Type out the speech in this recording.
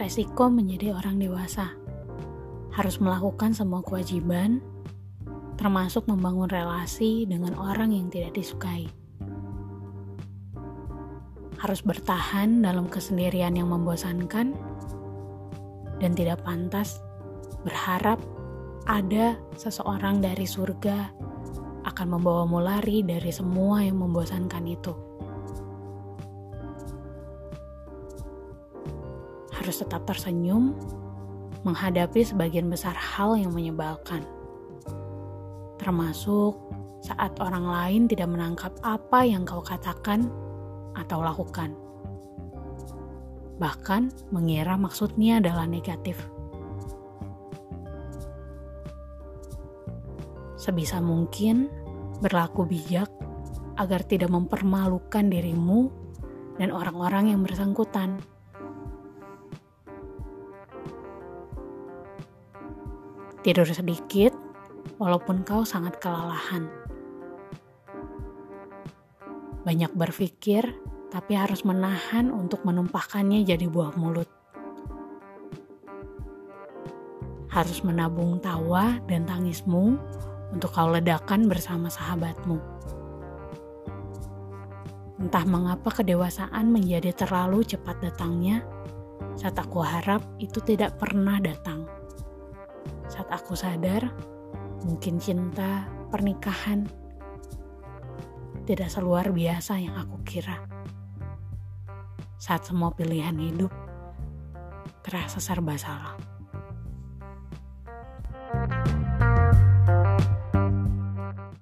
resiko menjadi orang dewasa. Harus melakukan semua kewajiban, termasuk membangun relasi dengan orang yang tidak disukai. Harus bertahan dalam kesendirian yang membosankan, dan tidak pantas berharap ada seseorang dari surga akan membawamu lari dari semua yang membosankan itu. Harus tetap tersenyum menghadapi sebagian besar hal yang menyebalkan termasuk saat orang lain tidak menangkap apa yang kau katakan atau lakukan. Bahkan mengira maksudnya adalah negatif. Sebisa mungkin berlaku bijak agar tidak mempermalukan dirimu dan orang-orang yang bersangkutan. Tidur sedikit walaupun kau sangat kelelahan. Banyak berpikir, tapi harus menahan untuk menumpahkannya jadi buah mulut. Harus menabung tawa dan tangismu untuk kau ledakan bersama sahabatmu. Entah mengapa kedewasaan menjadi terlalu cepat datangnya, saat aku harap itu tidak pernah datang saat aku sadar, mungkin cinta, pernikahan, tidak seluar biasa yang aku kira. Saat semua pilihan hidup terasa serba salah. thank you